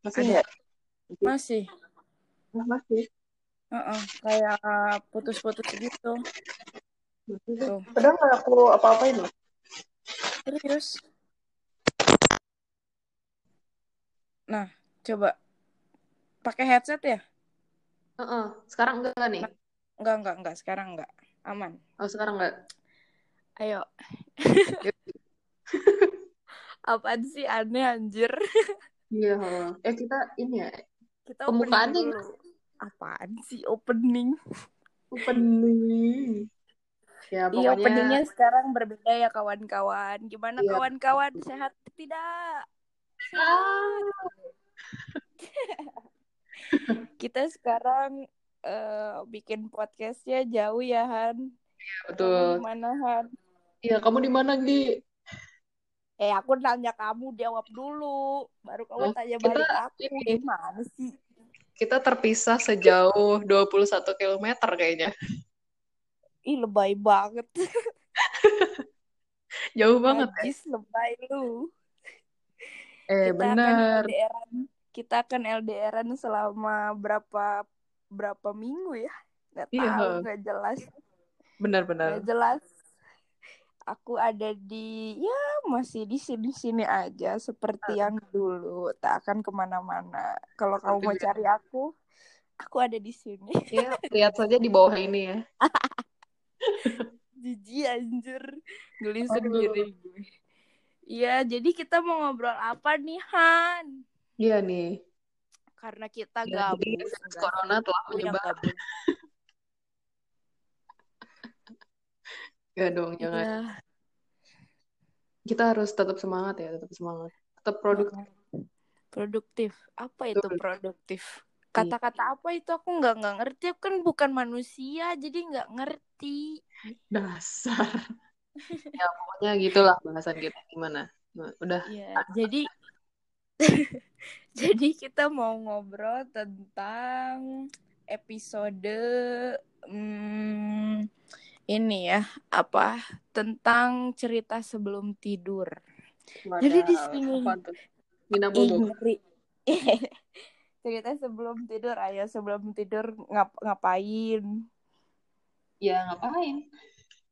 Masih Ada. nggak? Masih. Oh, masih. Heeh, kayak putus-putus gitu. Masih Tuh. Padahal nggak aku apa-apain loh. Serius. Nah, coba pakai headset ya? Heeh. Sekarang enggak nih? Enggak, enggak, enggak. Sekarang enggak. Aman. Oh, sekarang enggak. Ayo. Apaan sih aneh anjir? Iya. Eh kita ini ya Kita Pembukaannya dulu. Apaan sih opening? opening. Ya Iya, pokoknya openingnya sekarang berbeda ya kawan-kawan. Gimana Iya. kawan-kawan? Sehat tidak? Ah. Kita sekarang eh, bikin podcastnya jauh ya Han. Kamu betul. di mana Han? Iya, kamu di mana, Gi? Eh aku nanya kamu jawab dulu, baru kamu Oh, tanya kita balik aku. ini. Gimana sih? Kita terpisah sejauh 21 km kayaknya. Ih lebay banget. Jauh banget. ya? Najis lebay lu. Eh, Kita akan bener. LDRan, kita akan LDRan selama berapa berapa minggu ya? Nggak Iya, tahu, nggak jelas. Benar-benar. Jelas. Aku ada di ya masih di sini-sini aja seperti yang dulu. Tak akan ke mana-mana. Kalau kamu mau cari aku, aku ada di sini. Ya, lihat saja di bawah ini ya. Jijik anjir. Geli sendiri gue. Iya, jadi kita mau ngobrol apa nih, Han? Iya nih. Karena kita Ya, jadi gabut. corona telah menyebar. Ya dong, jangan. Iya. Kita harus tetap semangat ya, tetap semangat. Tetap produktif. Produktif. Apa itu Betul. produktif? Kata-kata apa itu aku nggak nggak ngerti. Aku kan bukan manusia, jadi nggak ngerti. Dasar. Ya, pokoknya gitulah bahasan kita. Gimana? Udah. Ya, jadi jadi kita mau ngobrol tentang episode hmm, ini ya apa tentang cerita sebelum tidur. Jadi di sini ngeri. cerita sebelum tidur, ayo sebelum tidur ngap ngapain? Ya, ngapain?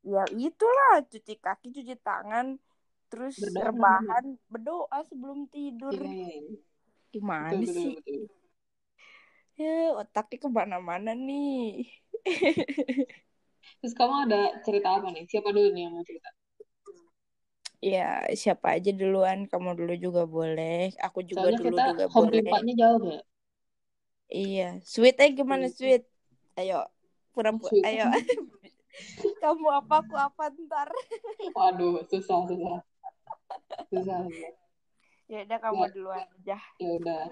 Ya itulah cuci kaki, cuci tangan, terus Berdoa, rebahan, berdoa sebelum tidur. Iya, iya, iya. Gimana Betul, betul, sih? betul. Ya, otaknya ke mana-mana nih. Terus kamu ada cerita apa nih? Siapa dulu nih yang mau cerita? Ya, siapa aja duluan, kamu dulu juga boleh. Aku juga Soalnya dulu kita juga home boleh. pimpanya jauh ya. Iya, sweet eh gimana sweet? Ayo, Sweet. ayo. Kamu apa, aku apa ntar. Waduh, susah, susah. Susah, susah. Ya udah kamu Ya. duluan aja. Ya udah.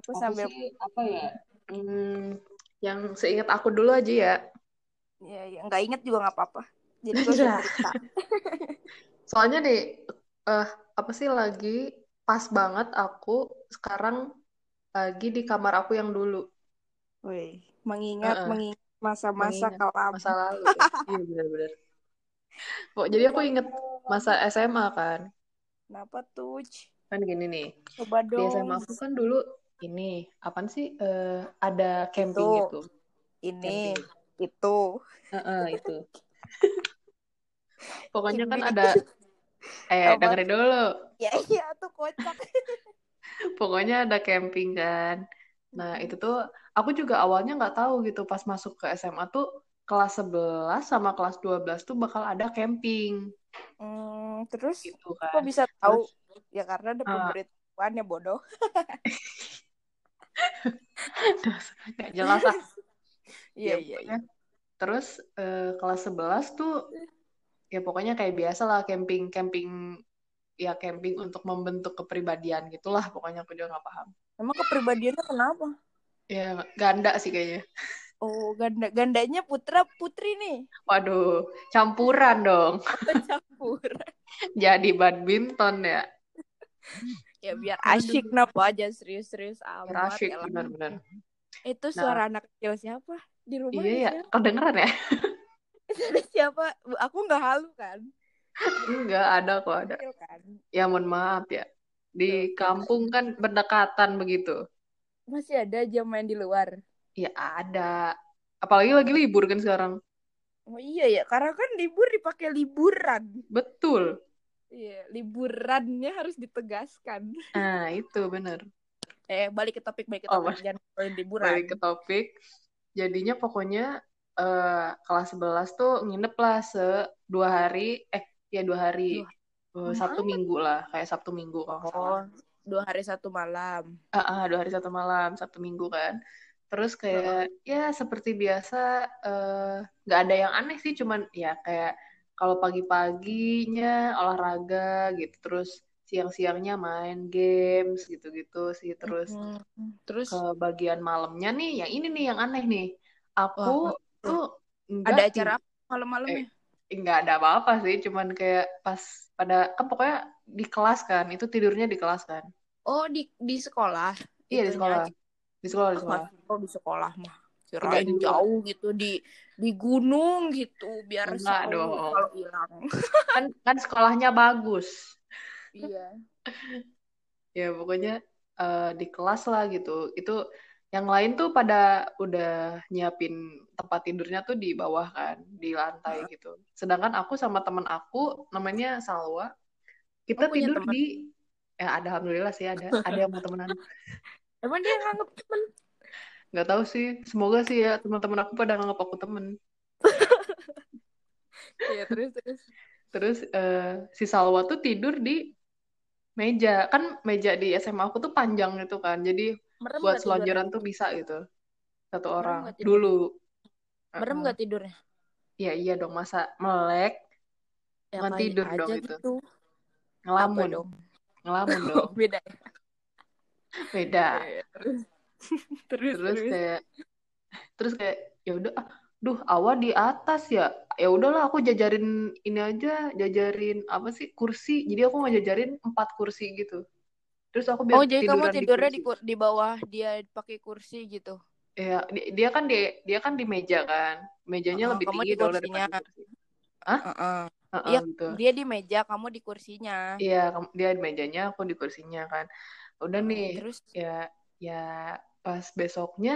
Aku Aku sambil sih apa ya? Hmm, yang seingat aku dulu aja ya. Ya, ya nggak inget juga nggak apa-apa. Jadi usah Iya. cerita. Soalnya nih, eh apa sih lagi pas banget aku sekarang lagi di kamar aku yang dulu. Wih, mengingat Heeh. mengingat masa-masa kelam. masa lalu. ya. Iya benar-benar. Kok jadi aku inget masa SMA kan. Kenapa tuh? Kan gini nih. Coba Di dong. SMA aku kan dulu ini apaan sih eh, ada camping Itu. gitu. Ini, Camping. Itu. Heeh, itu. Pokoknya kan ada eh Apa? dengerin dulu. Ya iya tuh kocak. Pokoknya ada camping kan. Nah, itu tuh aku juga awalnya nggak tahu gitu pas masuk ke SMA tuh kelas 11 sama kelas 12 tuh bakal ada camping Hmm, terus gitu kok kan. bisa tahu? Terus Ya karena ada Ah. pemberitahuan ya bodoh. nggak jelas ah. Iya Ya, iya. iya. pokoknya. Terus eh, kelas 11 tuh ya pokoknya kayak biasa lah camping camping ya camping untuk membentuk kepribadian gitulah pokoknya aku juga nggak paham. Emang kepribadiannya kenapa? Ya ganda sih kayaknya. Oh ganda gandanya putra putri nih. Waduh, campuran dong. Apa campur? Jadi badminton ya. ya biar asyik napa aja serius-serius Biar amat. asyik elah. benar-benar. Itu suara anak kecil siapa di rumah? Iya ya, kedengeran ya? siapa? Aku nggak halu kan? Enggak ada kok ada. Kan? Ya mohon maaf ya. Di kampung kan berdekatan begitu. masih ada jam main di luar. Ya ada. Apalagi lagi libur kan sekarang. Oh iya ya, karena kan libur dipakai liburan. Betul. Iya, liburannya harus ditegaskan. Nah, itu bener. Eh, balik ke topik, balik ke Oh, topik. Jangan ngomongin liburan. Balik ke topik. Jadinya pokoknya eh, kelas 11 tuh nginep lah se dua hari. Eh, ya dua hari. Dua- Eh, Sabtu Minggu lah. Kayak Sabtu Minggu kalau nggak salah. Oh, dua hari satu malam. Ah, ah, dua hari satu malam, Sabtu Minggu kan. Terus kayak ya seperti biasa eh, nggak ada yang aneh sih, cuman ya kayak kalau pagi-paginya olahraga gitu, terus siang-siangnya main games gitu-gitu sih, terus Hmm, Terus ke bagian malamnya nih, yang ini nih yang aneh nih. Aku Wah, tuh ada nggak acara tid- apa malam-malamnya? nggak ada apa-apa sih, cuman kayak pas pada kan pokoknya di kelas kan, itu tidurnya di kelas kan. Oh, di di sekolah. Iya di sekolah, aja. di sekolah di Ah, sekolah. tahu di sekolah mah. Kirain jauh gitu di di gunung gitu biar Enggak kalau hilang. kan kan sekolahnya bagus Iya. ya pokoknya eh, di kelas lah gitu itu yang lain tuh pada udah nyiapin tempat tidurnya tuh di bawah kan di lantai gitu sedangkan aku sama temen aku namanya Salwa kita Oh, tidur teman? di ya ada alhamdulillah sih ada ada yang mau temenan Emang dia nganggep temen? nggak tahu sih semoga sih ya teman-teman aku pada nganggap aku temen Iya, terus terus. terus eh, si Salwa tuh tidur di meja kan meja di SMA aku tuh panjang gitu kan jadi Merem buat nggak tidurnya? selonjoran tuh bisa gitu satu Merem orang nggak dulu Merem nggak tidurnya? iya iya dong masa melek Ya kali tidur aja dong itu. gitu. Apa ngelamun dong? ngelamun Oh, dong beda. ya? beda Iya, terus terus terus terus. kayak terus kayak ya udah ah, duh awa di atas ya ya udahlah aku jajarin ini aja jajarin apa sih kursi jadi aku nggak jajarin empat kursi gitu terus aku biar Oh, jadi kamu di tidurnya di, kursi kur- di bawah dia pakai kursi gitu. ya di- dia kan di dia kan di meja kan mejanya Heeh, lebih kamu tinggi di dong kursinya. daripada kursi Hah? Heeh. Heeh, Iya, gitu dia di meja, kamu di kursinya. Iya, dia di mejanya, aku di kursinya kan. Udah nih, terus ya, ya pas besoknya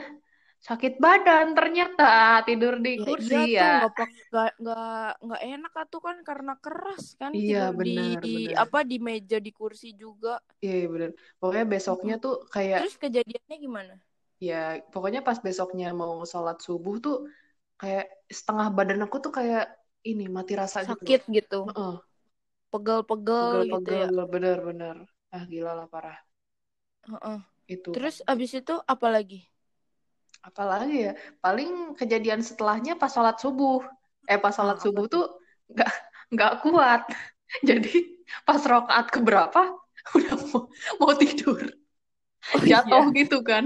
sakit badan ternyata tidur di ya kursi iya tuh ya. nggak nggak enak atuh kan karena keras kan Iya, tidur di benar, benar. apa di meja di kursi juga. Iya, iya, bener. Pokoknya besoknya tuh kayak, Terus kejadiannya gimana? ya, pokoknya pas besoknya mau sholat subuh tuh kayak setengah badan aku tuh kayak ini mati rasa gitu. Sakit gitu, Heeh, pegel-pegel gitu ya. bener-bener. Ah, gila lah parah. Heeh. Itu. Terus abis itu apa lagi? Apalagi ya, paling kejadian setelahnya pas sholat subuh. Eh, pas sholat apa subuh tuh? nggak nggak kuat. Jadi pas rokaat keberapa udah mau, mau tidur, Oh jatuh iya. gitu kan.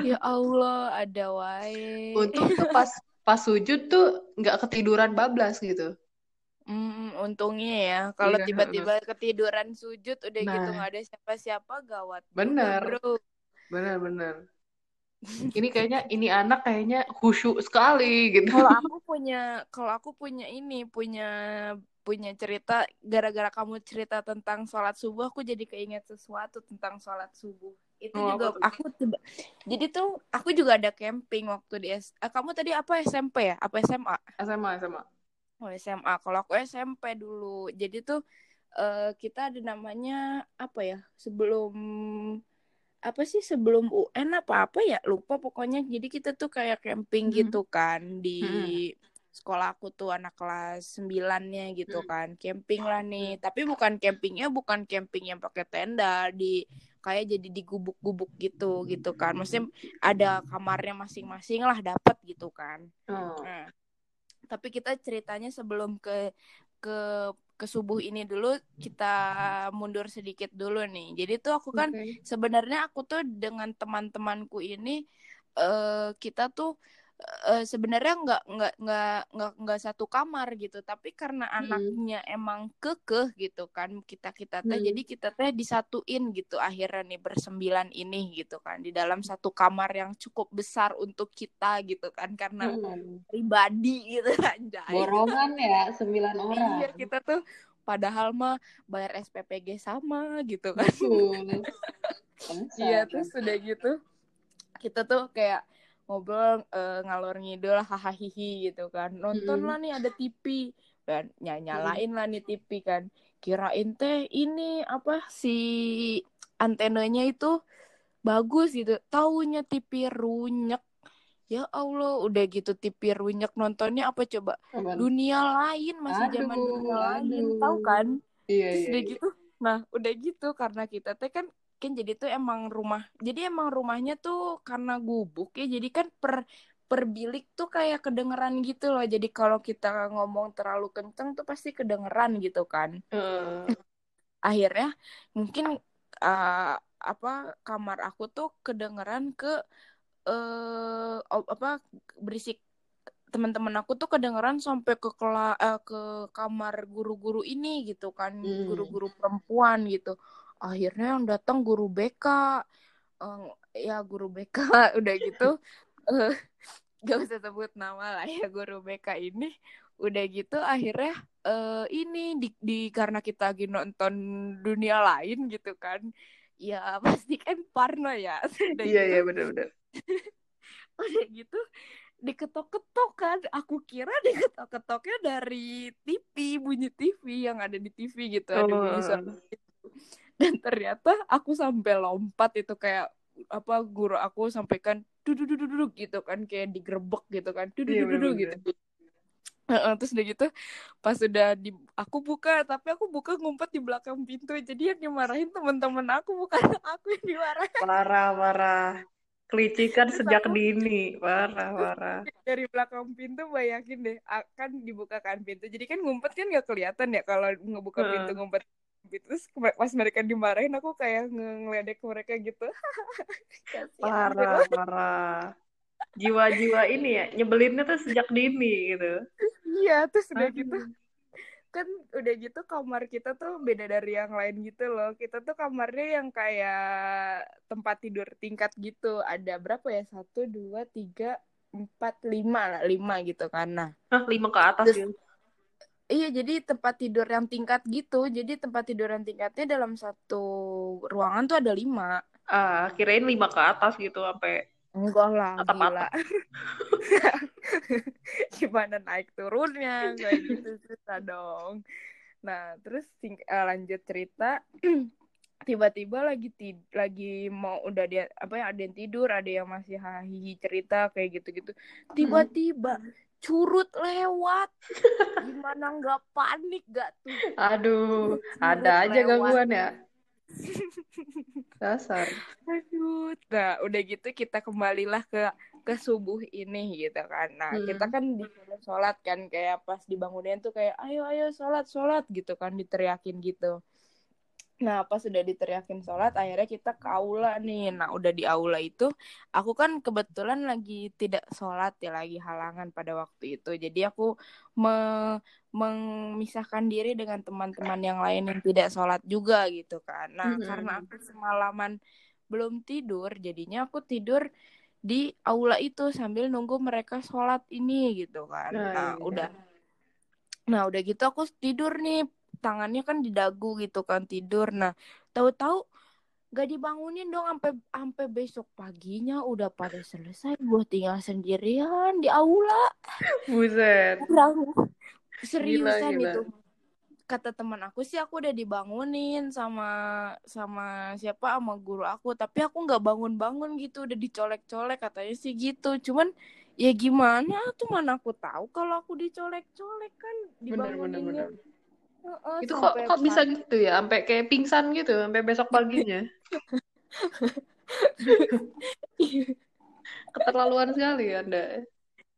Ya Allah, ada wae. Untung tuh pas pas sujud tuh nggak ketiduran bablas gitu. Hmm, untungnya ya. Kalau Iya, tiba-tiba ketiduran sujud udah gitu Nah, nggak ada siapa-siapa gawat bener, bro. bener-bener. Ini kayaknya ini anak kayaknya khusyuk sekali gitu. Kalau aku punya, kalau aku punya ini, punya punya cerita gara-gara kamu cerita tentang sholat subuh, aku jadi keinget sesuatu tentang sholat subuh. Itu Oh, juga aku tiba, jadi tuh aku juga ada camping waktu di S. ah, kamu tadi apa SMP ya? Apa SMA? SMA, SMA. Oh SMA. Kalau aku SMP dulu. Jadi tuh eh, kita ada namanya apa ya? Sebelum apa sih sebelum UN apa apa ya lupa pokoknya jadi kita tuh kayak camping Mhm. gitu kan di Mhm. sekolah aku tuh anak kelas 9-nya gitu Mhm. kan camping lah nih tapi bukan campingnya bukan camping yang pakai tenda di kayak jadi di gubuk-gubuk gitu gitu kan maksudnya ada kamarnya masing-masing lah dapat gitu kan Oh, Nah, tapi kita ceritanya sebelum ke ke ke subuh ini dulu kita mundur sedikit dulu nih. Jadi tuh aku kan oke. sebenarnya aku tuh dengan teman-temanku ini eh kita tuh eh, sebenarnya nggak nggak nggak nggak nggak satu kamar gitu. Tapi karena Hmm, anaknya emang kekeh gitu kan kita kita teh hmm, jadi kita teh disatuin gitu akhirnya nih bersembilan ini gitu kan di dalam satu kamar yang cukup besar untuk kita gitu kan karena hmm. pribadi gitu anjay. Borongan ya, sembilan Iya, orang. kita tuh padahal mah bayar SPPG sama gitu kan. Iya terus udah gitu kita tuh kayak ngobrol uh, ngalor ngidul hahaha gitu kan. Nonton lah nih ada TV dan nyalain lah nih TV kan. Kirain teh ini apa si antenanya itu bagus gitu. Taunya TV runyek. Ya Allah udah gitu TV runyek nontonnya apa coba? Aman. dunia lain masih aduh, zaman dunia aduh. lain tahu kan? Iya, Terus iya, udah iya. gitu nah udah gitu karena kita teh kan kan jadi tuh emang rumah jadi emang rumahnya tuh karena gubuk ya jadi kan per per bilik tuh kayak kedengeran gitu loh jadi kalau kita ngomong terlalu kenceng tuh pasti kedengeran gitu kan uh. akhirnya mungkin uh, apa kamar aku tuh kedengeran ke uh, apa berisik teman-teman aku tuh kedengeran sampai ke kela uh, ke kamar guru-guru ini gitu kan hmm. guru-guru perempuan gitu akhirnya yang datang guru BK uh, ya guru BK udah gitu. Uh, gak usah sebut nama lah ya guru BK ini. Udah gitu akhirnya uh, ini di, di karena kita lagi nonton dunia lain gitu kan. Ya pasti kan Parno ya. Udah iya gitu, iya benar-benar udah gitu diketok-ketok kan. Aku kira diketok-ketoknya dari TV bunyi TV yang ada di TV gitu oh. ada bunyi suara gitu dan ternyata aku sampai lompat itu kayak apa guru aku sampaikan duduk duduk duduk gitu kan kayak digerebek gitu kan duduk duduk duduk gitu. Terus udah gitu pas udah di aku buka tapi aku buka ngumpet di belakang pintu jadi yang dimarahin teman-teman aku bukan aku yang dimarahin. Parah parah. Kelicikan sejak aku, dini. Parah parah. dari belakang pintu bayangin deh akan dibukakan pintu jadi kan ngumpet kan nggak kelihatan ya kalau ngebuka pintu ngumpet gitu. Terus pas mereka dimarahin aku kayak ng ngeledek mereka gitu. Parah parah. Jiwa-jiwa ini ya nyebelinnya tuh sejak dini gitu. Iya terus udah gitu. Kan udah gitu kamar kita tuh beda dari yang lain gitu loh. Kita tuh kamarnya yang kayak tempat tidur tingkat gitu. Ada berapa ya? Satu dua tiga empat lima lah. Lima gitu karena Hah, lima ke atas Terus, ya Iya, jadi tempat tidur yang tingkat gitu. Jadi tempat tidur yang tingkatnya dalam satu ruangan tuh ada lima. Ah, kirain lima ke atas gitu sampai Enggak lah, atap gila. Gimana naik turunnya, kayak gitu susah dong. Nah, terus uh, lanjut cerita. tiba-tiba lagi tid lagi mau udah dia apa ya ada yang tidur ada yang masih hahihi cerita kayak gitu-gitu tiba-tiba curut lewat. Gimana nggak panik gak tuh? Aduh curut ada aja lewat. gangguan ya? dasar. Aduh nah udah gitu kita kembalilah ke ke subuh ini gitu kan. Nah hmm. kita kan di sholat kan kayak pas dibangunin tuh kayak ayo ayo sholat sholat gitu kan diteriakin gitu Nah, pas sudah diteriakin sholat, akhirnya kita ke aula nih. Nah, udah di aula itu, aku kan kebetulan lagi tidak sholat ya, lagi halangan pada waktu itu. Jadi aku me memisahkan diri dengan teman-teman yang lain yang tidak sholat juga gitu kan. Nah, mm -hmm. karena aku semalaman belum tidur, jadinya aku tidur di aula itu sambil nunggu mereka sholat ini gitu kan. Nah, nah iya. udah. Nah, udah gitu aku tidur nih tangannya kan di dagu gitu kan tidur. Nah tahu-tahu gak dibangunin dong sampai sampai besok paginya udah pada selesai gue tinggal sendirian di aula. Buset. Seriusan gila, gila. itu kata teman aku sih aku udah dibangunin sama sama siapa? Sama guru aku. Tapi aku nggak bangun-bangun gitu udah dicolek-colek katanya sih gitu. Cuman ya gimana? Tuh mana aku tahu kalau aku dicolek-colek kan dibanguninnya Uh, itu kok kok bisa gitu ya, sampai kayak pingsan gitu, sampai besok paginya. Keterlaluan sekali Anda.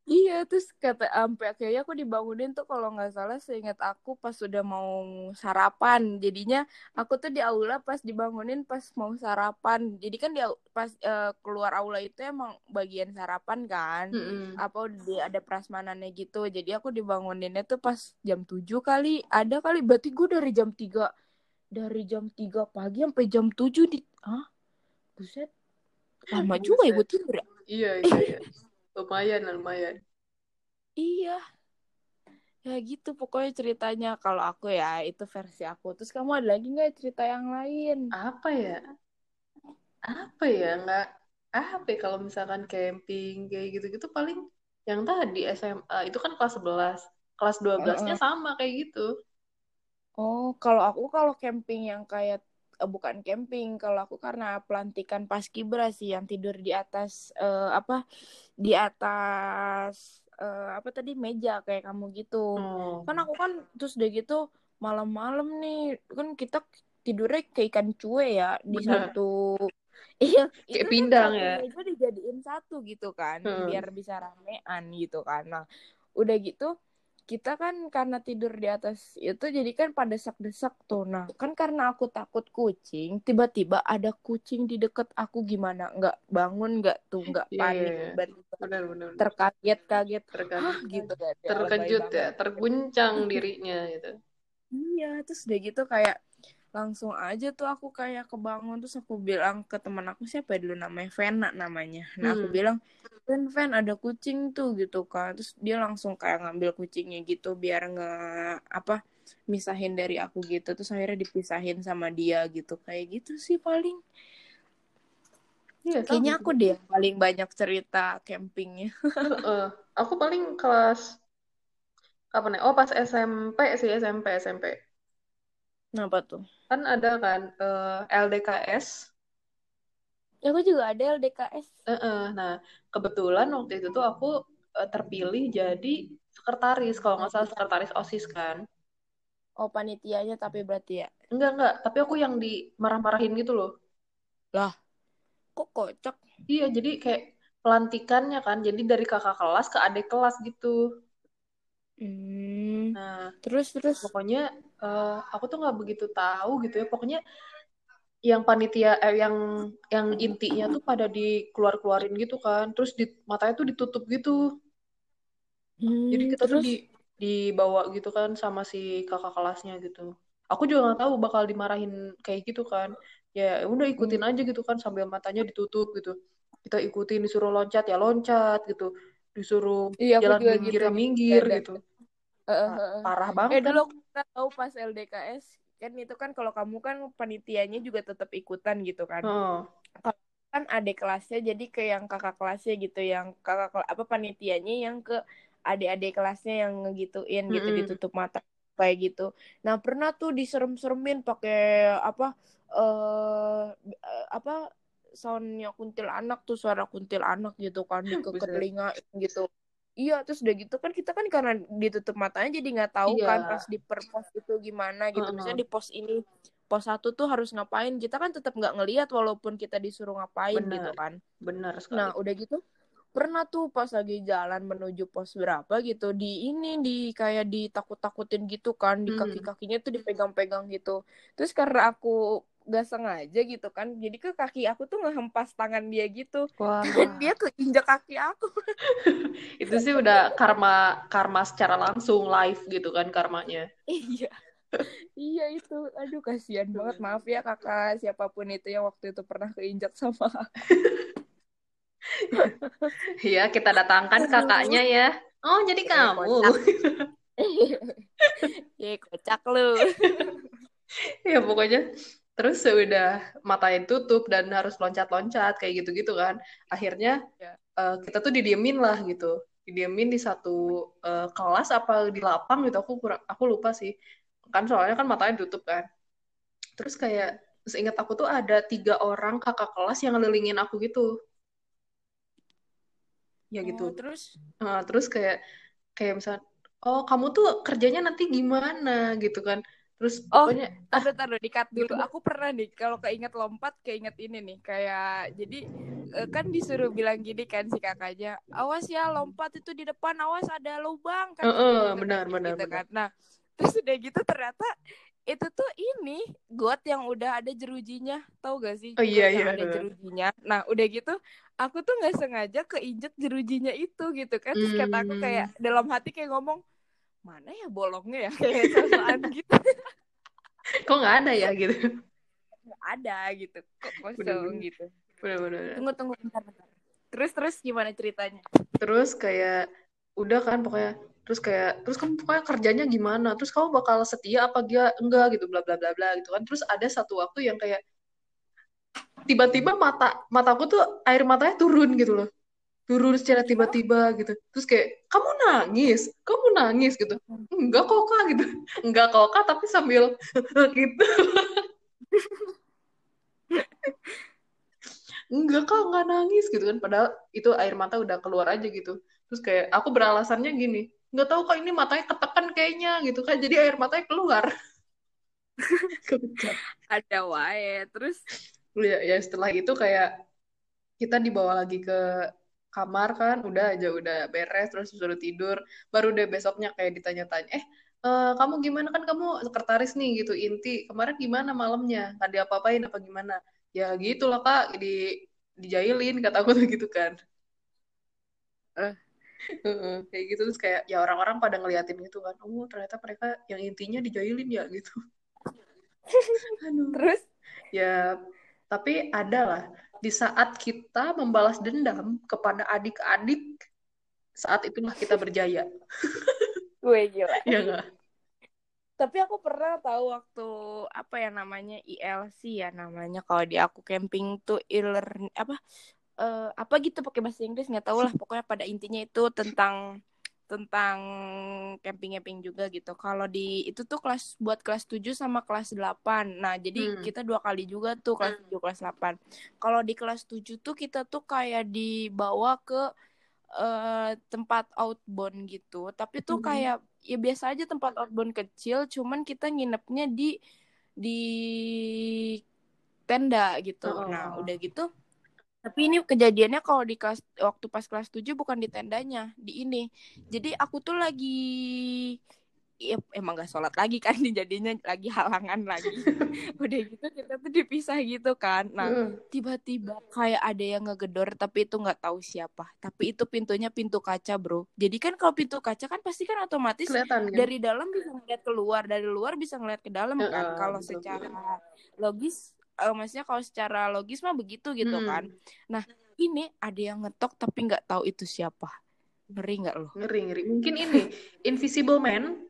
Iya, terus kata sampai akhirnya aku dibangunin tuh kalau nggak salah seingat aku pas sudah mau sarapan. Jadinya aku tuh di aula pas dibangunin pas mau sarapan. Jadi kan dia pas uh, keluar aula itu emang bagian sarapan kan. Mm -hmm. Apa di ada prasmanannya gitu. Jadi aku dibanguninnya tuh pas jam 7 kali. Ada kali berarti gue dari jam 3 dari jam 3 pagi sampai jam 7 di ah buset lama buset. juga ya gue tidur ya iya iya iya lumayan lumayan. Iya. Ya gitu pokoknya ceritanya kalau aku ya itu versi aku. Terus kamu ada lagi nggak cerita yang lain? Apa ya? Apa ya? Nggak apa ya kalau misalkan camping kayak gitu-gitu paling yang tadi SMA itu kan kelas 11 kelas 12-nya Heeh. sama kayak gitu. Oh, kalau aku kalau camping yang kayak bukan camping, kalau aku karena pelantikan paskibra sih yang tidur di atas eh, apa di atas eh, apa tadi meja kayak kamu gitu. oh Kan aku kan terus udah gitu malam-malam nih kan kita tidurnya kayak ikan cuek ya di benar satu Iya, itu kayak tuh pindang satu ya meja dijadiin satu gitu kan, Heeh. biar bisa ramean gitu kan. Nah, udah gitu kita kan karena tidur di atas itu jadi kan pada desak-desak tuh. Nah, kan karena aku takut kucing, tiba-tiba ada kucing di deket aku. Gimana? Nggak bangun nggak tuh, nggak iya panik, tiba-tiba benar benar terkaget-kaget, terkadang gitu. Kan. Terkejut ya terguncang dirinya gitu. Iya, terus udah gitu kayak langsung aja tuh aku kayak kebangun terus aku bilang ke teman aku siapa ya dulu namanya Vena namanya. Nah aku hmm. bilang Ven Ven ada kucing tuh gitu kan. Terus dia langsung kayak ngambil kucingnya gitu biar nggak apa misahin dari aku gitu. Terus akhirnya dipisahin sama dia gitu kayak gitu sih paling. iya Kayaknya aku deh paling banyak cerita campingnya. Heeh. aku paling kelas kapan ya oh pas SMP sih SMP SMP Kenapa tuh? kan ada kan eh, LDKS Ya, aku juga ada LDKS. Heeh. Nah, kebetulan waktu itu tuh aku eh, terpilih jadi sekretaris, kalau nggak salah sekretaris OSIS kan. Oh panitianya tapi berarti ya. Enggak, enggak, tapi aku yang dimarah-marahin gitu loh. Lah kok kocak? Iya, jadi kayak pelantikannya kan, jadi dari kakak kelas ke adik kelas gitu. Hmm. Nah, Terus terus. pokoknya eh, aku tuh nggak begitu tahu gitu ya. Pokoknya yang panitia, eh, yang yang intinya tuh pada dikeluar-keluarin gitu kan. Terus di matanya tuh ditutup gitu. Jadi Hmm, kita tuh terus di dibawa gitu kan sama si kakak kelasnya gitu. Aku juga nggak tahu bakal dimarahin kayak gitu kan. Ya udah ikutin Hmm. aja gitu kan sambil matanya ditutup gitu. Kita ikutin disuruh loncat ya loncat gitu. Disuruh Iya, jalan minggir gitu. ya minggir gitu. Heeh. Parah Eh banget kan. dulu nggak tahu pas LDKS kan itu kan kalau kamu kan panitianya juga tetap ikutan gitu kan. Heeh. Kalau kan adik kelasnya jadi ke yang kakak kelasnya gitu yang kakak apa panitianya yang ke adik-adik kelasnya yang ngegituin gitu Mm-mm. ditutup mata kayak gitu. Nah, pernah tuh diserem-seremin pakai apa eh eh, apa soundnya kuntilanak tuh suara kuntilanak gitu kan di ke telinga gitu. Iya, terus udah gitu kan kita kan karena ditutup matanya jadi nggak tahu Iya. kan pas di per pos itu gimana gitu. Heeh. Misalnya di pos ini pos satu tuh harus ngapain, kita kan tetap nggak ngelihat walaupun kita disuruh ngapain gitu Benar. kan. Benar sekali. Nah, udah gitu pernah tuh pas lagi jalan menuju pos berapa gitu di ini di kayak ditakut-takutin gitu kan di Hmm. kaki-kakinya tuh dipegang-pegang gitu. Terus karena aku gak sengaja gitu kan, jadi ke kaki aku tuh ngehempas tangan dia gitu Wah, dan dia keinjak kaki aku. itu sih udah karma karma secara langsung live gitu kan karmanya. Iya. Iya itu, aduh kasihan banget. Maaf ya kakak siapa pun itu yang waktu itu pernah keinjak sama aku. Iya, kita datangkan kakaknya ya. Oh, jadi Eh, kamu. kocak. Ya kocak lu. Ya pokoknya terus udah matanya tutup dan harus loncat-loncat kayak gitu-gitu kan. Akhirnya Ya. eh, kita tuh didiemin lah gitu. Didiemin di satu eh, kelas apa di lapang gitu. Aku kurang aku lupa sih. Kan soalnya kan matanya tutup kan. Terus kayak seingat aku tuh ada tiga orang kakak kelas yang ngelilingin aku gitu. Ya gitu. Oh, terus Nah, terus kayak kayak misalnya, oh kamu tuh kerjanya nanti gimana gitu kan. Terus Oh, pokoknya taruh taruh dikat dulu. gitu. Aku pernah nih kalau keinget lompat keinget ini nih kayak jadi eh, kan disuruh bilang gini kan si kakaknya, awas ya lompat itu di depan, awas ada lubang kan Heeh, gitu kan, benar benar gitu benar. kan. Nah, terus udah gitu ternyata itu tuh ini got yang udah ada jerujinya, tahu gak sih? Oh iya yang iya. ada jerujinya. Nah, udah gitu aku tuh nggak sengaja keinjek jerujinya itu gitu kan. Terus kata aku Hmm. kayak dalam hati kayak ngomong, mana ya bolongnya ya kayak sosokan gitu. Kok nggak ada ya gitu. nggak ada gitu kok kosong Bener-bener. gitu Benar-benar. tunggu tunggu bentar bentar terus terus gimana ceritanya Terus kayak udah kan pokoknya terus kayak terus kamu pokoknya kerjanya gimana? Terus kamu bakal setia apa dia enggak gitu bla bla bla bla gitu kan. Terus ada satu waktu yang kayak tiba-tiba mata mataku tuh air matanya turun gitu loh turun secara tiba-tiba gitu. Terus kayak kamu nangis? Kamu nangis? gitu. Enggak kok kak gitu. Enggak kok kak tapi sambil gitu. Enggak kak nggak nangis gitu kan. Padahal itu air mata udah keluar aja gitu. Terus kayak aku beralasannya gini nggak tahu kak ini matanya ketekan kayaknya gitu kan jadi air matanya keluar. Ada wae. Terus? Ya, ya setelah itu kayak kita dibawa lagi ke kamar kan udah aja udah beres terus suruh tidur. Baru deh besoknya kayak ditanya-tanya eh uh, kamu gimana? Kan kamu sekretaris nih gitu. Inti kemarin gimana malamnya? Nggak diapa-apain apa gimana? Ya gitu loh kak di dijailin kata aku tuh gitu kan. Uh. kayak gitu. Terus kayak ya orang-orang pada ngeliatin gitu kan. Oh ternyata mereka yang intinya dijailin ya gitu. Aduh. terus? Ya tapi ada lah di saat kita membalas dendam kepada adik-adik saat itulah kita berjaya. Gue gila. Ya gak? tapi aku pernah tahu waktu apa ya namanya ILC ya namanya kalau di aku camping tuh e-learn apa uh, apa gitu pakai bahasa Inggris nggak tahu lah. Pokoknya pada intinya itu tentang tentang camping-camping juga gitu. Kalau di itu tuh kelas buat kelas 7 sama kelas 8. Nah, jadi hmm. kita dua kali juga tuh kelas 7 kelas 8. Kalau di kelas 7 tuh kita tuh kayak dibawa ke uh, tempat outbound gitu. Tapi tuh hmm. kayak ya biasa aja tempat outbound kecil cuman kita nginepnya di di tenda gitu oh. nah udah gitu tapi ini kejadiannya kalau di kelas waktu pas kelas 7 bukan di tendanya di ini. Jadi aku tuh lagi ya, emang gak sholat lagi kan jadinya lagi halangan lagi. Udah gitu kita tuh dipisah gitu kan. Nah tiba-tiba kayak ada yang ngegedor tapi itu nggak tahu siapa. Tapi itu pintunya pintu kaca bro. Jadi kan kalau pintu kaca kan pasti kan otomatis Kelihatan, kan? dari dalam bisa ngeliat keluar dari luar bisa ngeliat ke dalam uh, kan kalau secara logis uh, maksudnya kalau secara logis mah begitu gitu hmm. kan. Nah ini ada yang ngetok tapi nggak tahu itu siapa. Ngeri nggak loh ngeri ngeri. Mungkin ini Invisible Man.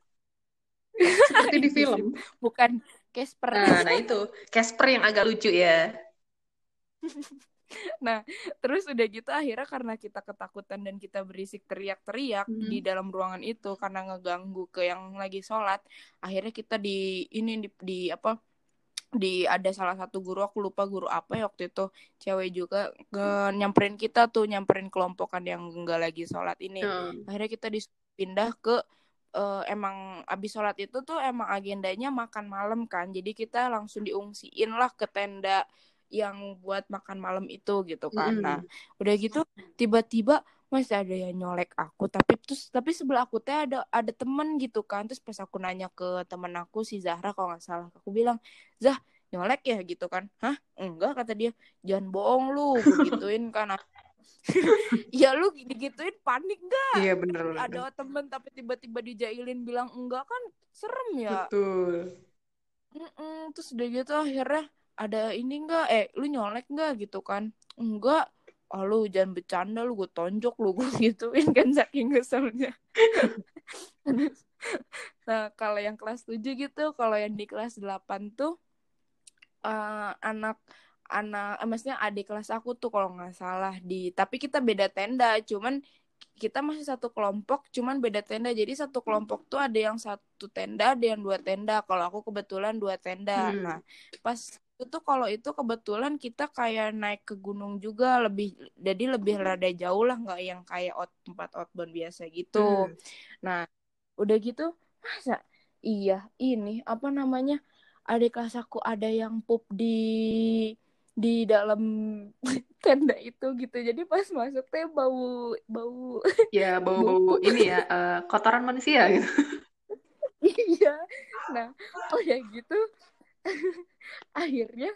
Seperti di film. Bukan Casper. Nah, nah itu. Casper yang agak lucu ya. Nah terus udah gitu akhirnya karena kita ketakutan dan kita berisik teriak-teriak hmm. di dalam ruangan itu karena ngeganggu ke yang lagi sholat akhirnya kita di ini di, di apa di ada salah satu guru aku lupa guru apa ya waktu itu cewek juga ke, nyamperin kita tuh nyamperin kelompokan yang enggak lagi sholat ini hmm. akhirnya kita dipindah ke uh, emang abis sholat itu tuh emang agendanya makan malam kan jadi kita langsung diungsiin lah ke tenda yang buat makan malam itu gitu kan mm. nah udah gitu tiba-tiba masih ada yang nyolek aku tapi terus tapi sebelah aku teh ada ada temen gitu kan terus pas aku nanya ke temen aku si Zahra kalau nggak salah aku bilang Zah nyolek ya gitu kan hah enggak kata dia jangan bohong lu gituin kan ya lu digituin panik gak? Iya bener, bener. Ada temen tapi tiba-tiba dijailin bilang enggak kan serem ya. Betul. Mm-mm, terus udah gitu akhirnya ada ini enggak? Eh lu nyolek enggak gitu kan? Enggak. Oh lu jangan bercanda lu gue tonjok lu gue gituin kan saking keselnya. nah kalau yang kelas 7 gitu kalau yang di kelas 8 tuh uh, anak anak eh, maksudnya adik kelas aku tuh kalau nggak salah di tapi kita beda tenda cuman kita masih satu kelompok cuman beda tenda jadi satu kelompok tuh ada yang satu tenda ada yang dua tenda kalau aku kebetulan dua tenda hmm. nah pas itu kalau itu kebetulan kita kayak naik ke gunung juga lebih jadi lebih rada jauh lah nggak yang kayak out, tempat outbound biasa gitu. Hmm. nah udah gitu masa? Iya ini apa namanya adik kelas aku ada yang pup di di dalam tenda itu gitu. Jadi pas masuk teh bau bau ya bau bau. ini ya uh, kotoran manusia gitu. Iya. Nah oh ya gitu akhirnya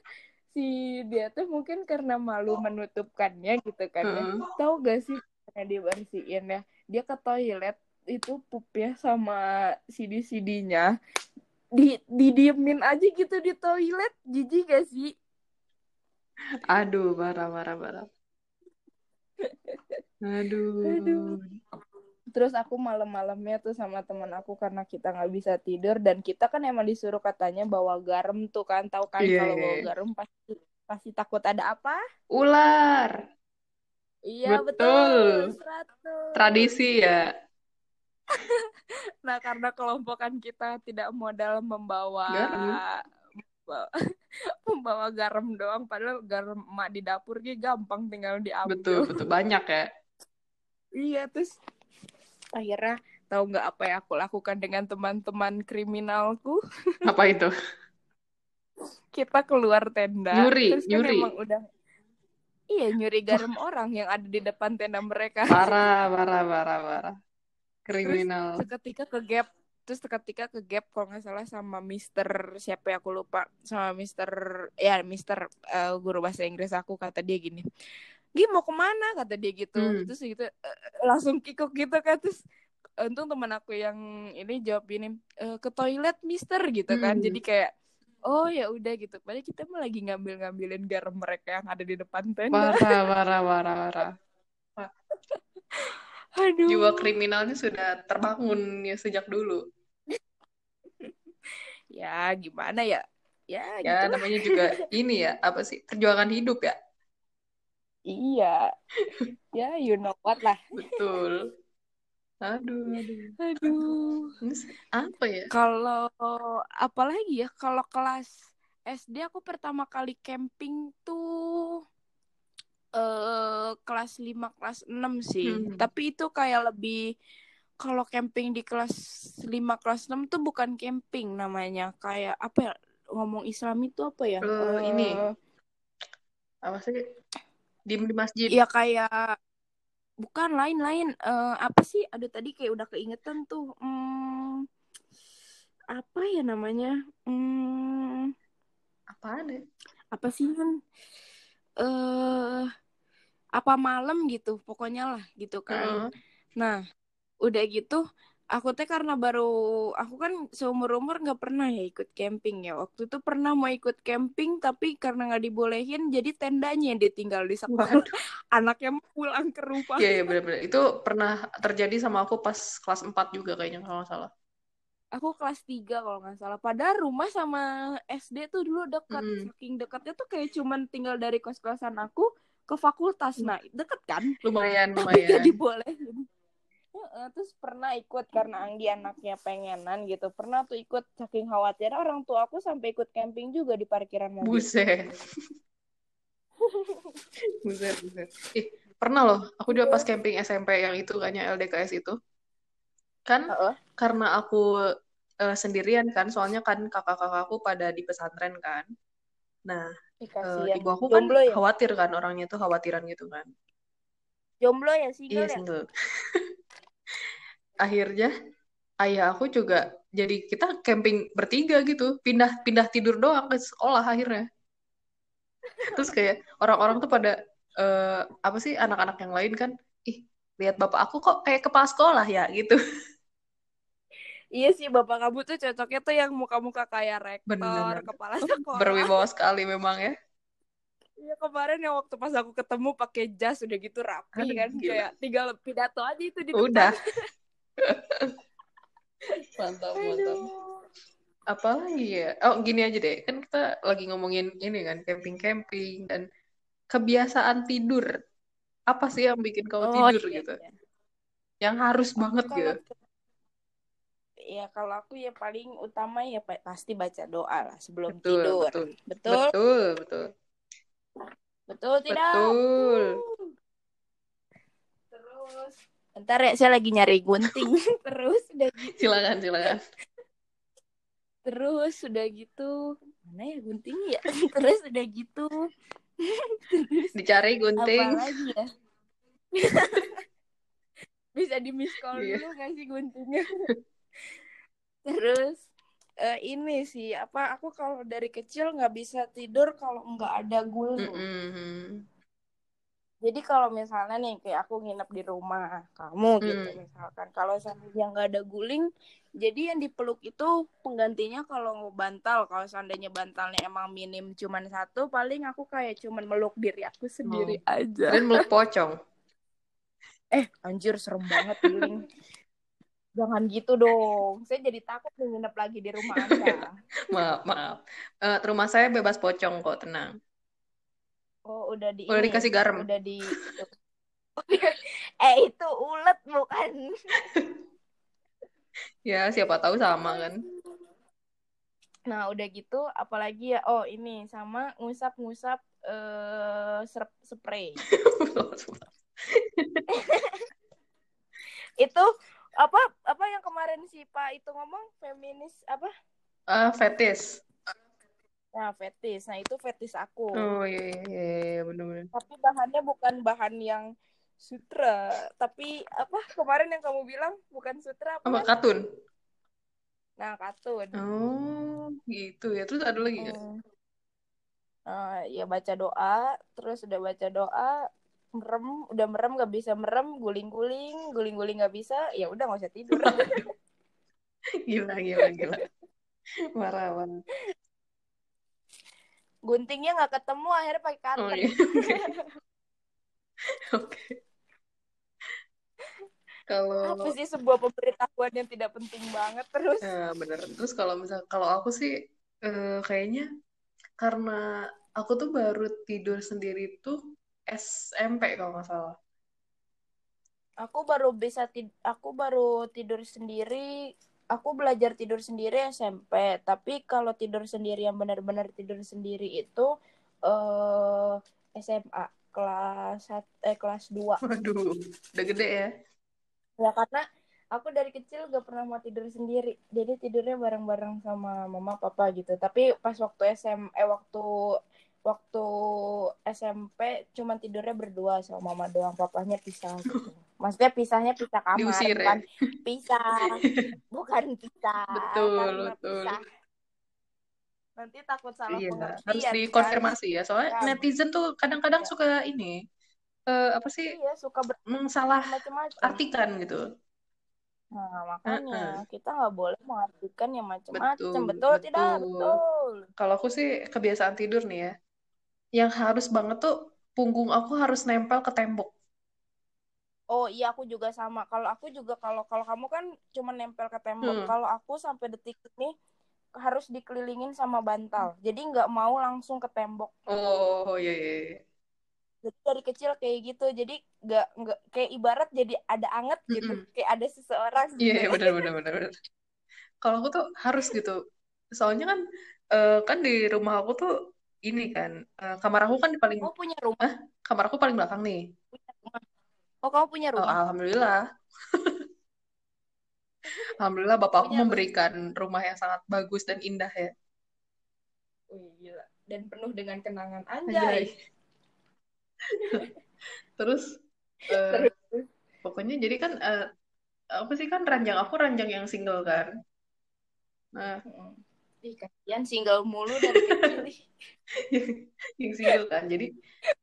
si dia tuh mungkin karena malu menutupkannya gitu kan ya hmm. tahu gak sih karena dia bersihin ya dia ke toilet itu pup ya sama CD-CD-nya di didiemin aja gitu di toilet jijik gak sih Aduh, parah, parah, parah. Aduh. Aduh. Terus aku malam-malamnya tuh sama teman aku karena kita nggak bisa tidur dan kita kan emang disuruh katanya bawa garam tuh kan tahu kan yeah, kalau bawa iya, iya. garam pasti Pasti takut ada apa? Ular. Iya Betul. betul. 100. Tradisi ya. Nah karena kelompokan kita tidak modal membawa Garam. membawa, garam doang, padahal garam emak di dapur gitu gampang tinggal diambil. Betul, betul. Banyak ya. Iya terus akhirnya tahu nggak apa yang aku lakukan dengan teman-teman kriminalku? Apa itu? Kita keluar tenda. Nyuri, terus kan nyuri. emang udah Iya nyuri garam orang yang ada di depan tenda mereka. Parah, parah, parah, parah. Kriminal. seketika ke gap terus seketika ke gap kalau nggak salah sama Mister siapa ya aku lupa sama Mister ya Mister eh, guru bahasa Inggris aku kata dia gini Gi mau ke mana kata dia gitu Hmm. terus gitu eh, langsung kikuk gitu kan terus untung teman aku yang ini jawab ini "Eh, ke toilet Mister gitu kan Hmm. jadi kayak oh ya udah gitu padahal kita mah lagi ngambil ngambilin garam mereka yang ada di depan tenda Parah, parah, parah, parah. aduh Jiwa kriminalnya sudah terbangun ya sejak dulu. ya gimana ya ya Ya, gitu namanya juga ini ya, apa sih? Perjuangan hidup ya. Iya. ya, you know what lah. Betul. Aduh, aduh. Aduh. Apa ya? Kalau apalagi ya, kalau kelas SD aku pertama kali camping tuh eh kelas 5 kelas 6 sih. Hmm. Tapi itu kayak lebih kalau camping di kelas 5 kelas 6 tuh bukan camping namanya. Kayak apa ya? Ngomong Islam itu apa ya? Eh, ini. Eh, Apa sih? Di, di masjid. Ya kayak bukan lain-lain Eh, apa sih? Aduh tadi kayak udah keingetan tuh. Hmm, apa ya namanya? Hmm, Apaan ya? apa sih kan? Eh apa malam gitu, pokoknya lah gitu kan. Heeh. Nah, udah gitu aku teh karena baru aku kan seumur umur nggak pernah ya ikut camping ya. Waktu itu pernah mau ikut camping tapi karena nggak dibolehin jadi tendanya yang ditinggal di sekolah. Anaknya pulang ke rumah. Iya, iya benar-benar. Itu pernah terjadi sama aku pas kelas 4 juga kayaknya kalau nggak salah. Aku kelas 3 kalau nggak salah. Padahal rumah sama SD tuh dulu dekat. Mm. Saking dekatnya tuh kayak cuman tinggal dari kos-kosan aku ke fakultas. Nah, deket kan? Lumayan, Tapi lumayan. gak dibolehin. Heeh, terus pernah ikut karena Anggi anaknya pengenan gitu. Pernah tuh ikut saking khawatir orang tua aku sampai ikut camping juga di parkiran mobil. Buset. Buset, buset. Ih, pernah loh. Aku juga pas camping SMP yang itu kayaknya LDKS itu. Kan Heeh. karena aku eh, sendirian kan, soalnya kan kakak-kakakku pada di pesantren kan. Nah, Ih, eh, ibu aku kan Jomblo ya? khawatir kan orangnya tuh khawatiran gitu kan. Jomblo ya Iya, single ya? single. Akhirnya ayah aku juga jadi kita camping bertiga gitu, pindah-pindah tidur doang ke sekolah akhirnya. Terus kayak orang-orang tuh pada eh, apa sih anak-anak yang lain kan, ih lihat bapak aku kok kayak kepala sekolah ya gitu. Iya sih bapak kamu tuh cocoknya tuh yang muka-muka kayak rektor, Bener. kepala sekolah. Berwibawa sekali memang ya. Iya kemarin yang waktu pas aku ketemu pakai jas udah gitu rapi Aduh, kan gila. kayak tinggal pidato aja itu di depan. Udah. Mantap, mantap. Apalagi ya? Oh, gini aja deh. Kan kita lagi ngomongin ini kan, camping-camping dan kebiasaan tidur. Apa sih yang bikin kau Oh, tidur iya, gitu? iya. Yang harus Aku banget kalau gitu. ya kalau aku ya paling utama ya pa- pasti baca doa lah sebelum Betul, tidur. betul. Betul? Betul, betul. Betul tidak? Betul. Terus Bentar ya, saya lagi nyari gunting. Terus udah gitu. Silakan, silakan. Terus udah gitu. Mana ya guntingnya ya? Terus udah gitu. Terus Dicari gunting. apa lagi ya? Bisa di miss call Iya. dulu gak sih guntingnya? Terus eh, ini sih apa aku kalau dari kecil nggak bisa tidur kalau nggak ada guling. Mm-mm. Jadi kalau misalnya nih kayak aku nginep di rumah kamu gitu Hmm. misalkan kalau seandainya nggak ada guling, jadi yang dipeluk itu penggantinya kalau bantal kalau seandainya bantalnya emang minim cuman satu, paling aku kayak cuman meluk diri aku sendiri aja. Dan meluk pocong. Eh anjir serem banget guling. Jangan gitu dong. Saya jadi takut nih nginep lagi di rumah Anda. Maaf, maaf. Eh, rumah saya bebas pocong kok, tenang. Oh, udah di Udah ini. dikasih garam. Udah di Eh, itu ulet bukan. Ya, siapa tahu sama kan. Nah, udah gitu apalagi ya? Oh, ini sama ngusap-ngusap eh serp- spray. itu apa apa yang kemarin si Pak itu ngomong feminis apa? Ah, fetis. Nah, fetis. Nah, itu fetis aku. Oh iya iya iya, iya benar-benar. Tapi bahannya bukan bahan yang sutra, tapi apa kemarin yang kamu bilang bukan sutra apa? Apa kan? katun? Nah, katun. Oh, gitu ya. Terus ada lagi nggak? Hmm. Eh, ya baca doa, terus udah baca doa, merem, udah merem nggak bisa merem, guling-guling, guling-guling nggak bisa, ya udah nggak usah tidur. Gila gila gila. Marah marah. Guntingnya nggak ketemu, akhirnya pakai Oh cutter. iya. Oke. Kalau Apa sih sebuah pemberitahuan yang tidak penting banget terus? Ya, bener. Terus kalau misal kalau aku sih eh, kayaknya karena aku tuh baru tidur sendiri tuh SMP kalau nggak salah. Aku baru bisa tid aku baru tidur sendiri. Aku belajar tidur sendiri SMP, tapi kalau tidur sendiri yang benar-benar tidur sendiri itu eh SMA kelas sat- eh kelas 2. Waduh, udah gede ya. Ya karena aku dari kecil gak pernah mau tidur sendiri. Jadi tidurnya bareng-bareng sama mama papa gitu. Tapi pas waktu SM eh waktu waktu SMP cuman tidurnya berdua sama mama doang, papanya pisah gitu. Maksudnya pisahnya pisah kamar, Diusir ya? bukan pisah, bukan pisah. Betul, Karena betul. pisah nanti takut salah Iya, pengertian. harus kan. dikonfirmasi ya. Soalnya Kan. netizen tuh kadang-kadang Iya. suka ini eh, apa sih Iya, suka salah bermacam-macam. artikan gitu. Nah, makanya Heeh. kita nggak boleh mengartikan yang macam-macam. Betul, Betul, tidak? betul. Betul. Kalau aku sih kebiasaan tidur nih ya. Yang harus banget tuh punggung aku harus nempel ke tembok. Oh iya aku juga sama. Kalau aku juga kalau kalau kamu kan cuma nempel ke tembok. Hmm. Kalau aku sampai detik ini harus dikelilingin sama bantal. Jadi nggak mau langsung ke tembok. Oh, iya iya. iya. Jadi dari kecil kayak gitu. Jadi nggak nggak kayak ibarat jadi ada anget gitu. Mm-mm. Kayak ada seseorang. Iya, gitu. benar benar benar benar. Kalau aku tuh harus gitu. Soalnya kan eh, kan di rumah aku tuh ini kan eh, kamar aku kan di paling Kamu punya rumah? kamar aku paling belakang nih. Oh kamu punya Oh, rumah? alhamdulillah. Alhamdulillah bapakku Punya rumah. memberikan rumah yang sangat bagus dan indah ya. Wih, gila. Dan penuh dengan kenangan Anjay. anjay. Terus eh, pokoknya jadi kan eh, apa sih kan ranjang aku ranjang yang single kan. Nah, Ih, kasihan single mulu dari kecil. yang single kan. Jadi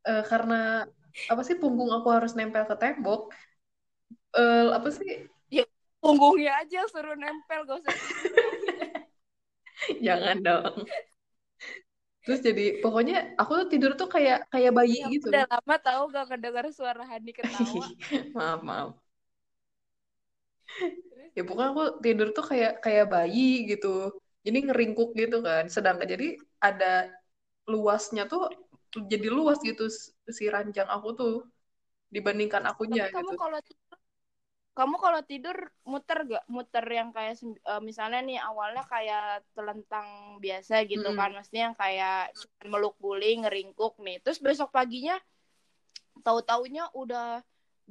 eh, karena apa sih punggung aku harus nempel ke tembok. Eh, apa sih? Punggungnya aja suruh nempel gak usah Jangan dong. Terus jadi pokoknya aku tuh tidur tuh kayak kayak bayi Aku gitu. udah lama tahu gak kedengar suara Hani ketawa. Maaf, maaf. Ya pokoknya aku tidur tuh kayak kayak bayi gitu. Jadi ngeringkuk gitu kan. Sedangkan jadi ada luasnya tuh jadi luas gitu si ranjang aku tuh dibandingkan akunya Tapi kamu gitu. kalau tidur, kamu kalau tidur muter gak? Muter yang kayak eh, misalnya nih awalnya kayak telentang biasa gitu Mm-mm. kan, maksudnya yang kayak meluk guling, ngeringkuk nih. Terus besok paginya tahu-taunya udah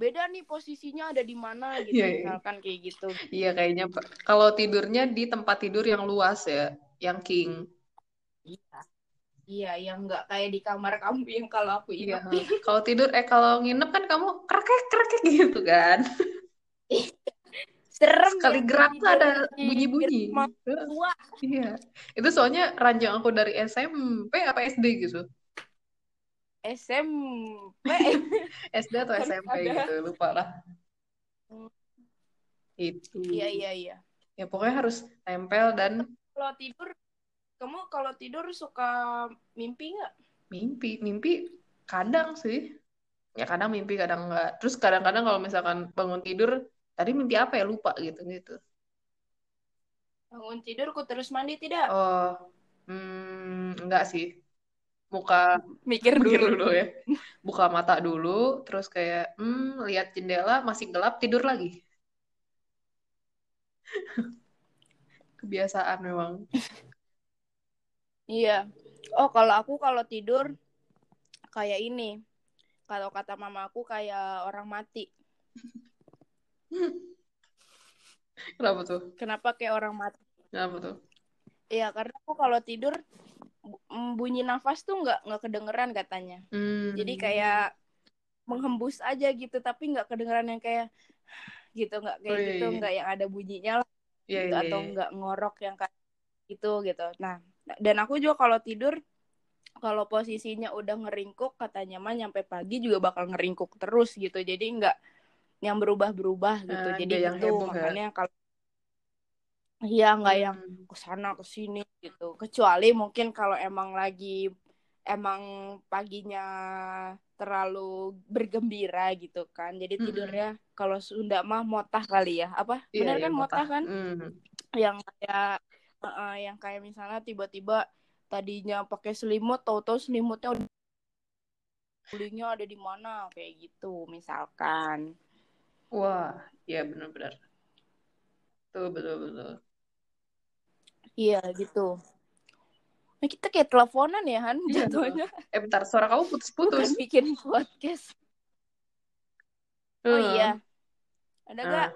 beda nih posisinya ada di mana gitu Iya, iya. misalkan kayak gitu. Iya kayaknya Pak. Kalau tidurnya di tempat tidur yang luas ya, yang king. Iya. Iya, yang nggak kayak di kamar kamu yang kalau aku Iya. ingat. Kalau tidur eh kalau nginep kan kamu krekek krekek gitu kan. Serem Sekali ya gerak tuh ada bunyi-bunyi. Iya. Itu soalnya ranjang aku dari SMP apa SD gitu. SMP. SD atau SMP ada. gitu, lupa lah. Hmm. Itu. Iya, iya, iya. Ya pokoknya harus tempel dan Kalau tidur, kamu kalau tidur suka mimpi nggak? mimpi. Mimpi kadang sih. Ya kadang mimpi, kadang enggak. Terus kadang-kadang kalau misalkan bangun tidur, tadi mimpi apa ya lupa gitu gitu. Bangun tidur ku terus mandi tidak? Oh, hmm, enggak sih. muka mikir mikir dulu. dulu ya buka mata dulu terus kayak hmm lihat jendela masih gelap tidur lagi kebiasaan memang Iya. Oh, kalau aku kalau tidur kayak ini. Kalau kata mama aku kayak orang mati. kenapa tuh Kenapa kayak orang mati? kenapa tuh Iya, karena aku kalau tidur mm, bunyi nafas tuh nggak nggak kedengeran katanya. Hmm. Jadi kayak menghembus aja gitu, tapi nggak kedengeran yang kayak gitu, nggak kayak Oh, iya, gitu, iya. nggak yang ada bunyinya lah Iya, gitu, iya, atau iya. nggak ngorok yang kayak gitu gitu. Nah, dan aku juga kalau tidur kalau posisinya udah ngeringkuk katanya mah nyampe pagi juga bakal ngeringkuk terus gitu. Jadi nggak yang berubah-berubah gitu. Ah, Jadi yang heboh ya? makanya kalau iya nggak yang Hmm. ke sana ke sini gitu. Kecuali mungkin kalau emang lagi emang paginya terlalu bergembira gitu kan. Jadi Mm-mm. tidurnya kalau Sunda mah motah kali ya. Apa? Iya, Benar iya, kan motah kan? Hmm. yang kayak uh, yang kayak misalnya tiba-tiba tadinya pakai selimut tahu-tahu selimutnya udah gulingnya ada di mana kayak gitu misalkan Wah, iya benar-benar. Betul, betul, betul. iya gitu nah, kita kayak teleponan ya Han Iya, jatuhnya Eh, bentar, suara kamu bukan putus-putus. bikin podcast oh iya ada Nah, gak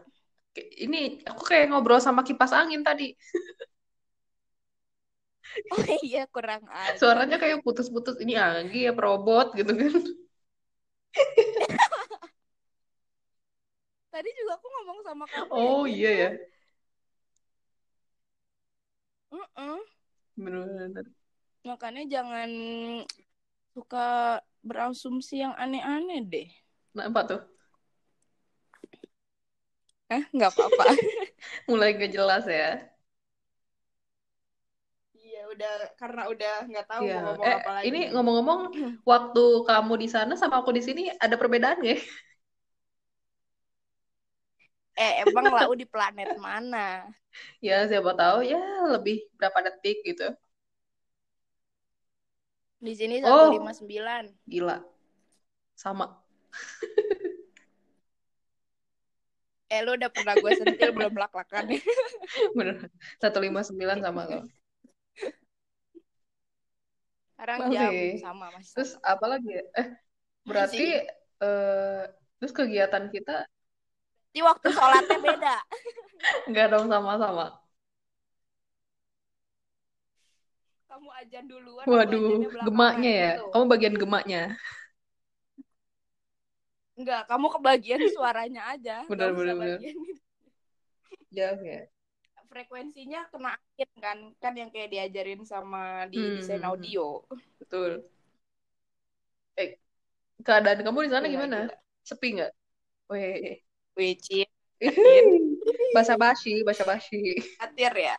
Ini aku kayak ngobrol sama kipas angin tadi. oh iya kurang aja Suaranya kayak putus-putus. Ini Anggi ya robot gitu kan. tadi juga aku ngomong sama kamu Oh ya, iya ya. Mm-mm. Benar-benar. makanya jangan suka berasumsi yang aneh-aneh deh Nah, apa tuh? eh nggak apa-apa Mulai gak jelas ya. Udah karena udah nggak tahu Iya. mau ngomong Eh, apa lagi. ini ngomong-ngomong, waktu kamu di sana sama aku di sini ada perbedaan nggak? ya? Eh emang lau di planet mana? Ya, siapa tahu ya lebih berapa detik gitu. Di sini Oh. 159. Gila. Sama. Eh lu udah pernah gue sentil belum lak-lakan Bener. 159 sama lo. Sekarang Masih. jam sama masih Terus sama. apa lagi ya? Eh, berarti eh, terus kegiatan kita Di waktu sholatnya beda. nggak dong sama-sama. Kamu ajan duluan. Waduh, gemaknya ya. gitu. Kamu bagian gemaknya. Enggak, kamu kebagian suaranya aja. Bener. bagian itu. Jauh ya. Frekuensinya kena angin kan, kan yang kayak diajarin sama di Hmm. desain audio. Betul. Eh, keadaan kamu di sana Gila, gimana? gila. Sepi nggak? Weh. Is Basa basi, basa basi. khawatir ya.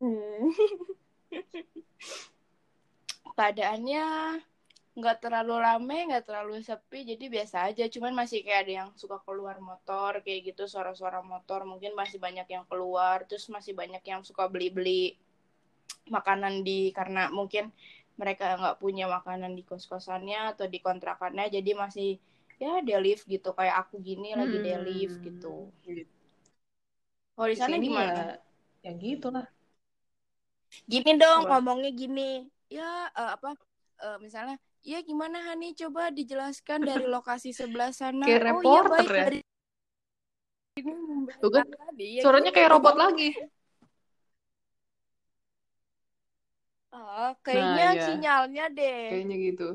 Hmm. Keadaannya nggak terlalu rame, nggak terlalu sepi, jadi biasa aja. Cuman masih kayak ada yang suka keluar motor, kayak gitu suara-suara motor. Mungkin masih banyak yang keluar, terus masih banyak yang suka beli-beli makanan di karena mungkin mereka nggak punya makanan di kos-kosannya atau di kontrakannya, jadi masih ya live gitu. Kayak aku gini lagi day live Hmm. gitu. Kalau di sana gimana? ya, ya gitu lah. Gini dong Apa? ngomongnya gini. Ya eh, apa eh, misalnya ya gimana Hani coba dijelaskan dari lokasi sebelah sana. Kayak oh iya reporter baik ya. dari ini Tuh kan, tadi. Ya, Suaranya kayak robot lagi. Ah, kayaknya iya. sinyalnya deh. Kayaknya gitu.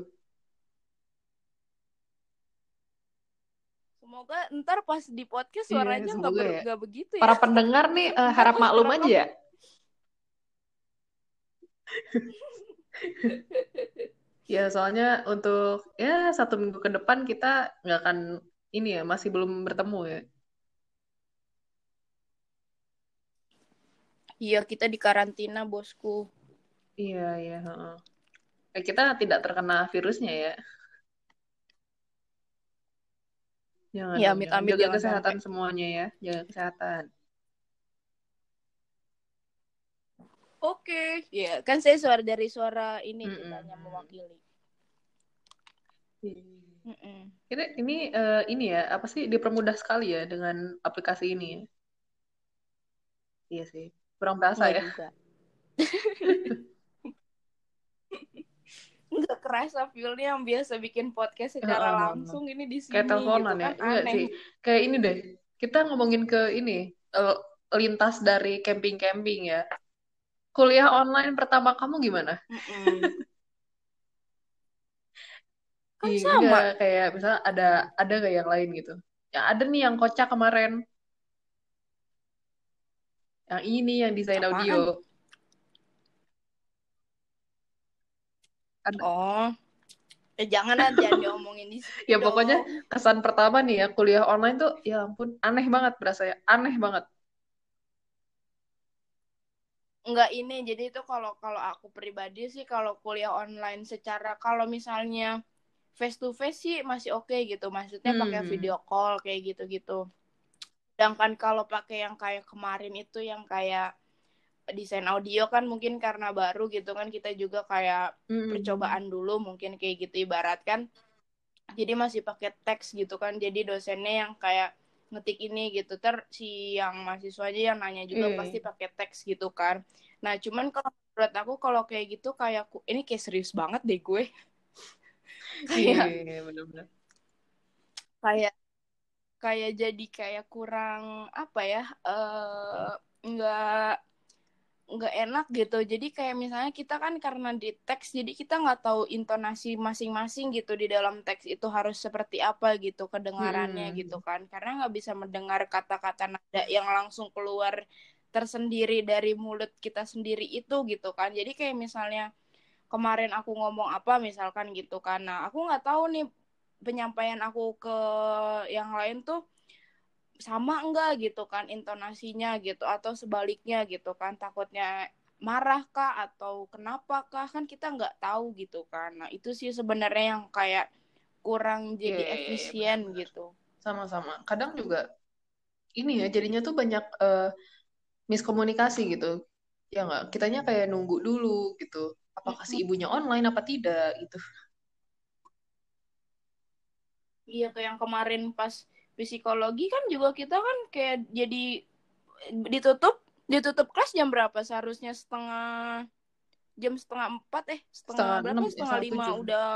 Semoga ntar pas di podcast Iya, suaranya nggak ber- ya. nggak begitu ya. Para pendengar nih eh, harap maklum aja. Ya, soalnya untuk ya satu minggu ke depan kita nggak akan ini ya, masih belum bertemu ya. Iya kita di karantina bosku. Iya, iya. heeh. Eh, kita tidak terkena virusnya ya. Jangan Ya, amit-amit jangan. Jaga jangan kesehatan semuanya ya, jaga kesehatan. Oke, ya kan saya suara dari suara ini Mm-mm. ceritanya mewakili. Mm-mm. Ini ini eh, ini ya apa sih dipermudah sekali ya dengan aplikasi ini ya. Iya sih. Kurang berasa Nggak ya. juga. Nggak kerasa feel-nya yang biasa bikin podcast secara Heeh, langsung ini di sini Kayak teleponan gitu ya. kan Enggak aneh. sih. Kayak ini deh. Kita ngomongin ke ini eh, lintas dari camping-camping ya. Kuliah online pertama kamu gimana? Mm-mm. Kan Iya, sama. enggak kayak misalnya ada ada kayak yang lain gitu. Yang ada nih yang kocak kemarin. Yang ini yang desain Apaan? audio. Ada. Oh, eh jangan lah jangan diomongin di sini Ya pokoknya kesan pertama nih ya kuliah online tuh ya ampun aneh banget berasa ya. Aneh banget. Enggak ini jadi itu kalau kalau aku pribadi sih kalau kuliah online secara kalau misalnya face to face sih masih oke gitu maksudnya pakai Hmm. video call kayak gitu-gitu sedangkan kalau pakai yang kayak kemarin itu yang kayak desain audio kan mungkin karena baru gitu kan kita juga kayak Hmm. percobaan dulu mungkin kayak gitu ibaratkan jadi masih pakai teks gitu kan jadi dosennya yang kayak ngetik ini gitu. Ter si yang mahasiswanya yang nanya juga Iya. pasti pakai teks gitu kan. Nah cuman kalau menurut aku kalau kayak gitu kayak ku- ini kayak serius banget deh gue. Iya, kayak iya, kayak kayak jadi kayak kurang apa ya eh nggak nggak enak gitu. Jadi kayak misalnya kita kan karena di teks jadi kita nggak tahu intonasi masing-masing gitu di dalam teks itu harus seperti apa gitu kedengarannya Hmm. gitu kan. Karena nggak bisa mendengar kata-kata nada yang langsung keluar tersendiri dari mulut kita sendiri itu gitu kan. Jadi kayak misalnya kemarin aku ngomong apa misalkan gitu kan. Nah aku nggak tahu nih penyampaian aku ke yang lain tuh sama enggak gitu kan intonasinya gitu atau sebaliknya gitu kan takutnya marah kah atau kenapa kah kan kita nggak tahu gitu kan nah itu sih sebenarnya yang kayak kurang Iya, jadi iya, iya, efisien benar-benar. gitu Sama-sama. Kadang juga ini ya jadinya tuh banyak eh, miskomunikasi gitu. Ya nggak? Kitanya kayak nunggu dulu gitu. Apakah si ibunya online apa tidak gitu. iya kayak yang kemarin pas psikologi kan juga kita kan kayak jadi ditutup ditutup kelas jam berapa seharusnya setengah jam setengah empat eh Setengah setengah, berapa setengah setengah lima udah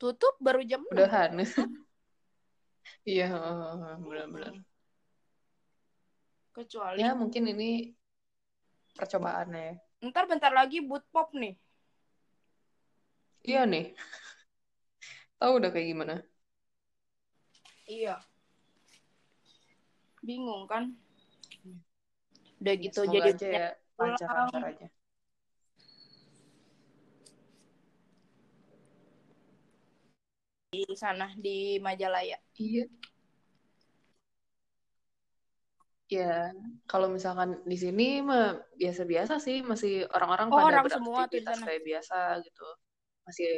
tutup baru jam enam Udahan. Iya, benar-benar. kecuali Ya mungkin ini percobaannya. ya. ntar bentar lagi boot pop nih Iya nih. Tahu udah kayak gimana? Iya bingung kan udah gitu Semoga jadi aja ya lancar-lancar aja. di sana di Majalaya Iya. Ya, kalau misalkan di sini mah biasa-biasa sih, masih orang-orang Oh, pada orang semua tuh di beraktivitas sana. kayak biasa gitu. Masih,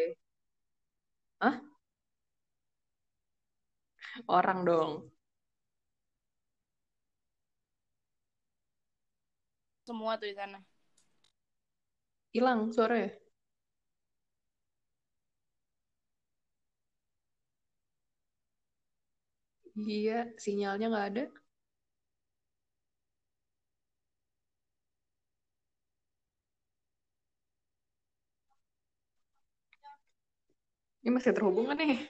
Hah? Orang dong. semua tuh di sana Hilang suaranya. Iya, sinyalnya nggak ada. Ini masih terhubung kan nih?